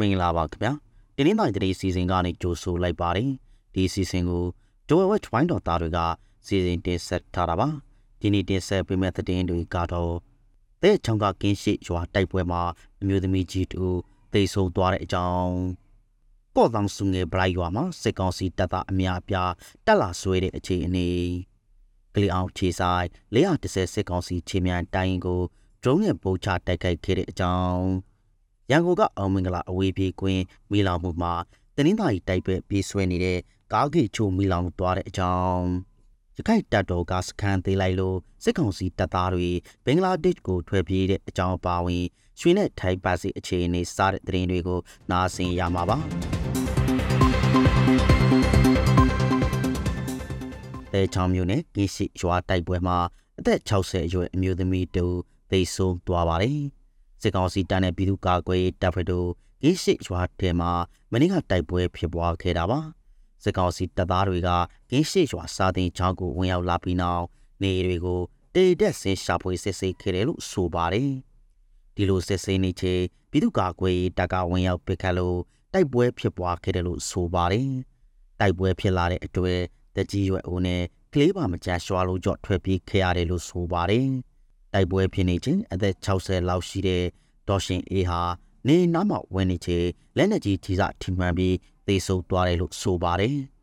မင်္ဂလာပါခင်ဗျာတင်းနှင်းတိုင်းတရေစီစဉ်ကနေကြိုဆိုလိုက်ပါတယ်ဒီစီစဉ်ကိုဒိုဝဲဝိုင်းတော်သားတွေကစီစဉ်တင်ဆက်ထားတာပါဒီနေ့တင်ဆက်ပေးမယ့်သတင်းတွေကတော့တဲ့ချောင်းကကင်းရှိရွာတိုက်ပွဲမှာအမျိုးသမီးကြီးတူသိဆုံးသွားတဲ့အကြောင်းကော့တောင်စုငယ်ဘလိုက်ရွာမှာစစ်ကောင်စီတပ်သားအများအပြားတက်လာဆွဲတဲ့အခြေအနေကလီအောင်ခြေဆိုင်430စစ်ကောင်စီခြေမြန်တိုင်းကိုဒရုန်းနဲ့ပို့ချတိုက်ခိုက်ခဲ့တဲ့အကြောင်း ရန်ကုန်ကအောင်မင်္ဂလာအဝေးပြေးကွင်းမိလောင်မှုမှာတနင်္သာရီတိုက်ပွဲပြေးဆွဲနေတဲ့ကားဂိတ်ချိုမိလောင်သွားတဲ့အကြောင်းရခိုင်တပ်တော်ကစခန်းသေးလိုက်လို့စစ်ကောင်စီတပ်သားတွေဘင်္ဂလားဒေ့ရှ်ကိုထွက်ပြေးတဲ့အကြောင်းပါဝင်ရွှေနဲ့ထိုင်ပါစီအခြေအနေစတဲ့သတင်းတွေကိုနားဆင်ရမှာပါတဲချောင်းမျိုးနဲ့ကိရှိရွာတိုက်ပွဲမှာအသက်60အရွယ်အမျိုးသမီးတူသိဆုံးသွားပါတယ်။ စစ်ကောင်စီတပ်နဲ့ပြည်သူ့ကာကွယ်ရေးတပ်ဖွဲ့တို့ကိရှိရွာထဲမှာမနေ့ကတိုက်ပွဲဖြစ်ပွားခဲ့တာပါ။စစ်ကောင်စီတပ်သားတွေကကိရှိရွာစာတင်ချောင်းကိုဝင်ရောက်လာပြီးနောက်နေတွေကိုတေတက်ဆင်းရှာဖွေစစ်ဆေးခဲ့တယ်လို့ဆိုပါတယ်။ဒီလိုစစ်ဆေးနေချိန်ပြည်သူ့ကာကွယ်ရေးတပ်ကဝင်ရောက်ပစ်ခတ်လို့တိုက်ပွဲဖြစ်ပွားခဲ့တယ်လို့ဆိုပါတယ်။တိုက်ပွဲဖြစ်လာတဲ့အတွက်တကြီးရွယ်ဦးနဲ့ကလေးပါမချရွှာလို့ကြော့ထွက်ပြေးခဲ့ရတယ်လို့ဆိုပါတယ်။ တိုက်ပွဲဖြစ်နေခြင်းအသက်60လောက်ရှိတဲ့ဒေါ်ရှင်အေးဟာနေနားမှာဝင်နေချေလက်နက်ကြီးထိစထိမှန်ပြီးသေဆုံးသွားတယ်လို့ဆိုပါတယ်။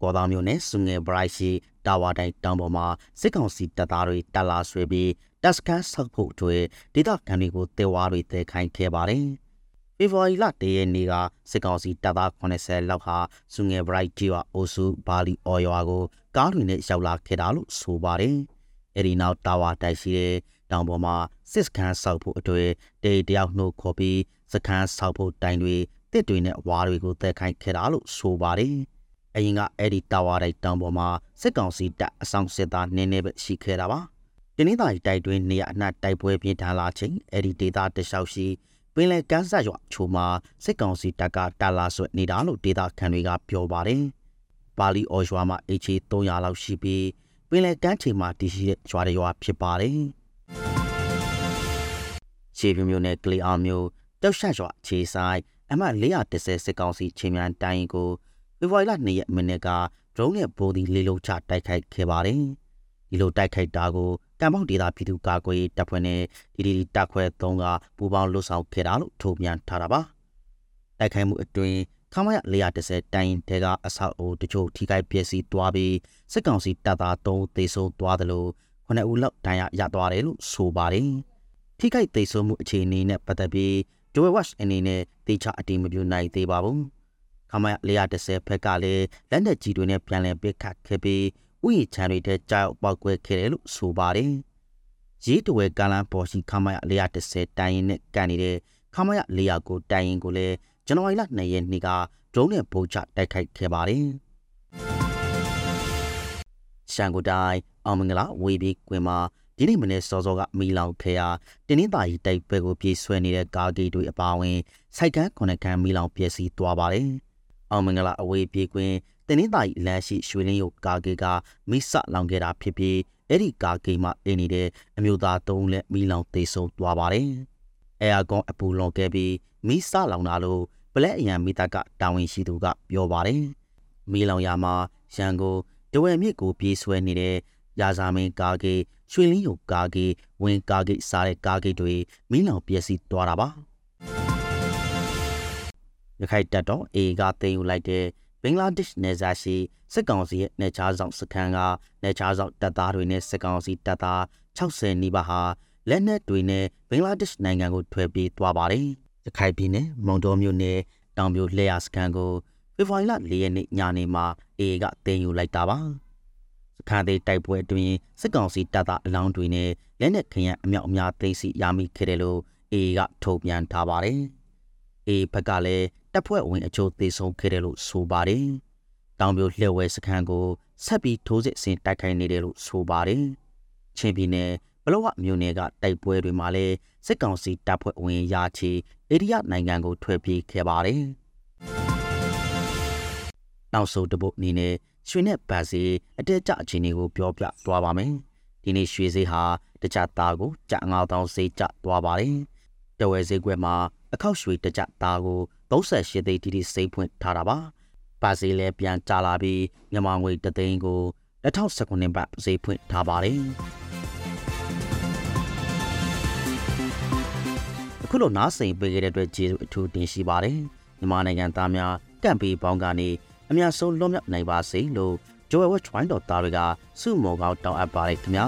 ကော်သားမျိုးနဲ့စုငယ်ဘရိုက်ရှိတာဝါတိုင်းတောင်ပေါ်မှာစစ်ကောင်စီတပ်သားတွေတက်လာဆွေပြီးတပ်စခန်းဆောက်ဖို့အတွက်ဒေသခံတွေကိုတေဝါတွေတဲခိုင်းခဲ့ပါတယ်။ဖေဖော်ဝါရီလတရက်နေ့ကစစ်ကောင်စီတပ်သား80လောက်ဟာစုငယ်ဘရိုက်ကြီးဝအိုစုဘာလီအော်ရွာကိုကားတွေနဲ့ရောက်လာခဲ့တာလို့ဆိုပါတယ်။ အဲဒီနောက်တာဝါတိုက်ရှိတဲ့တောင်ပေါ်မှာစစ်စခန်းဆောက်ဖို့အတွက်တေတယောက်နှုတ်ခေါ်ပြီးစခန်းဆောက်ဖို့တိုင်တွေတစ်တွေနဲ့ဝါးတွေကိုတက်ခိုင်းခဲ့တာလို့ဆိုပါတယ်။အရင်ကအဲ့ဒီတာဝါတိုက်တောင်ပေါ်မှာစစ်ကောင်စီတပ်အဆောင်စစ်သားနည်းနည်းပဲရှိခဲ့တာပါ။တင်းနေတာတိုက်တွင်းနေရအနှံ့တိုက်ပွဲပြင်းထန်လာချိန်အဲ့ဒီဒေသတလျှောက်ရှိပင်လယ်ကမ်းစပ်ရွာချိုမှာစစ်ကောင်စီတပ်ကတာလာဆွဲနေတာလို့ဒေသခံတွေကပြောပါတယ်။ပါလီအော်ရွာမှာ HA 300လောက်ရှိပြီး ပင်လယ်ကမ်းခြေမှာတည်ရှိတဲ့ရွာတွေရွာဖြစ်ပါတယ်။ရှေးပြမျိုးနဲ့ကလီအောင်မျိုးတောက်ရှရွာခြေဆိုင်အမှတ်430စစ်ကောင်စီချင်းမြန်တိုင်းကိုဖေဖော်ဝါရီလ2ရက်မိနစ်ကဒရုန်းနဲ့ဘိုးဒီလေးလုံးချတိုက်ခိုက်ခဲ့ပါတယ်။ဒီလိုတိုက်ခိုက်တာကိုကံပေါက်ဒေတာပြည်သူ့ကာကွယ်ရေးတပ်ဖွဲ့နဲ့ဒီဒီတပ်ခွဲ3ကပူးပေါင်းလှုပ်ဆောင်ခဲ့တာလို့ထုတ်ပြန်ထားတာပါ။တိုက်ခိုက်မှုအတွင်း ခမရ430တိုင်းတဲကအဆောက်အဦတချို့ထိခိုက်ပျက်စီးသွားပြီးစစ်ကောင်စီတပ်သား3သေဆုံးသွားတယ်လို့ခုနှစ်ဦးလောက်ဒဏ်ရာရသွားတယ်လို့ဆိုပါတယ်။ထိခိုက်သေဆုံးမှုအခြေအနေနဲ့ပတ်သက်ပြီး Joe Watch အနေနဲ့တေချာအတိမပြုနိုင်သေးပါဘူး။ခမရ430ဘက်ကလည်းလက်နက်ကြီးတွေနဲ့ပြန်လည်ပစ်ခတ်ခဲ့ပြီးဥယျာဉ်ချမ်းတွေထဲကြောက်ပောက်ကွဲခဲ့တယ်လို့ဆိုပါတယ်။ရေးတဝဲကလန်ပေါ်ရှိခမရ430တိုင်ရင်နဲ့ကန်နေတဲ့ခမရ400ကိုတိုင်ရင်ကိုလည်း ဇန်နဝါရီလ2ရက်နေ့ကဒရုန်းနဲ့ဗုံးချတိုက်ခိုက်ခဲ့ပါတယ်။ရှန်ကိုတိုင်းအောင်မင်္ဂလာဝေဘီကွင်မှာဒီနေ့မနေ့စောစောကမီလောင်ခဲ့ရာတင်းင်းပါရီတိုက်ပွဲကိုပြေးဆွဲနေတဲ့ကားဂိတ်တွေအပါအဝင်စိုက်ကန်းခုနှစ်ခန်းမီလောင်ပျက်စီးသွားပါတယ်။အောင်မင်္ဂလာအဝေးပြေးကွင်တင်းင်းပါရီလမ်းရှိရွှေလင်းရုပ်ကားဂိတ်ကမိဆလောင်ခဲ့တာဖြစ်ပြီးအဲ့ဒီကားဂိတ်မှာအင်းနေတဲ့အမျိုးသားသုံးလက်မီလောင်သေးဆုံးသွားပါတယ်။အဲယာကွန်အပူလွန်ခဲ့ပြီးမိဆလောင်တာလို့ပလ က်အရန်မိသားကတာဝန်ရှိသူကပြောပါတယ်။မီလောင်ရမှာရန်ကုန်တဝဲမြစ်ကိုပြေးဆွဲနေတဲ့ရာဇာမင်းကားဂိတ်ရွှေလင်းရုပ်ကားဂိတ်ဝင်ကားဂိတ်စားတဲ့ကားဂိတ်တွေမီးလောင်ပျက်စီးသွားတာပါရခိုင်တပ်တော် A ကတင်ယူလိုက်တဲ့ဘင်္ဂလားဒေ့ရှ်နယ်စပ်ရှိစစ်ကောင်စီရဲ့နယ်ခြားဆောင်စခန်းကနယ်ခြားဆောင်တပ်သားတွေနဲ့စစ်ကောင်စီတပ်သား60နီးပါးဟာလက်နက်တွေနဲ့ဘင်္ဂလားဒေ့ရှ်နိုင်ငံကိုထွက်ပြေးသွားပါတယ် ရခိုင်ပြည်နယ်မုံတော်မြို့နယ်တောင်ပြိုလျှက်စခန်းကိုဖေဖော်ဝါရီလ၄ရက်နေ့ညနေမှာ A ကတင်ယူလိုက်တာပါစခန်းသေးတိုက်ပွဲအတွင်းစစ်ကောင်စီတပ်သားအလောင်းတွေနဲ့လက်နက်ခရံအမြောက်အများသိမ်းဆီရမိခဲ့တယ်လို့ A ကထုတ်ပြန်ထားပါတယ်။ A ဘက်ကလည်းတပ်ဖွဲ့ဝင်အချို့သေဆုံးခဲ့တယ်လို့ဆိုပါတယ်။တောင်ပြိုလျှက်ဝဲစခန်းကိုဆက်ပြီးထိုးစစ်ဆင်တိုက်ခိုက်နေတယ်လို့ဆိုပါတယ်။ချင်းပြည်နယ် ဘလဝမြို့နယ်ကတိုက်ပွဲတွေမှာလည်းစစ်ကောင်စီတပ်ဖွဲ့ဝင်ရာချီအိန္ဒိယနိုင်ငံကိုထွက်ပြေးခဲ့ပါတယ်။နောက်ဆုံးတပုတ်အနေနဲ့ရွှေနဲ့ဗတ်စီအတက်ကြအခြေအနေကိုပြောပြသွားပါမယ်။ဒီနေ့ရွှေဈေးဟာတခြားသားကိုကြ9000ဈေးကျသွားပါတယ်။တဝဲဈေးကွက်မှာအခောက်ရွှေတကြသားကို38သိန်းတိတိစိတ်ဖွင့်ထားတာပါပါစီလဲပြန်ကြလာပြီးမြန်မာငွေတသိန်းကို2019ဘတ်ဈေးဖွင့်ထားပါတယ် အခုလိုနားစိန်ပေးခဲ့တဲ့အတွက်ကျေးဇူးအထူးတင်ရှိပါတယ်မြန်မာနိုင်ငံသားများကန့်ပေးပေါင်းကနေအများဆုံးလွတ်မြောက်နိုင်ပါစေလို့ဂျိုဝဲဝက်ချွိုင်းတော်သားတွေကစုမော်ကောင်းတောင်းအပ်ပါတယ်ခင်ဗျာ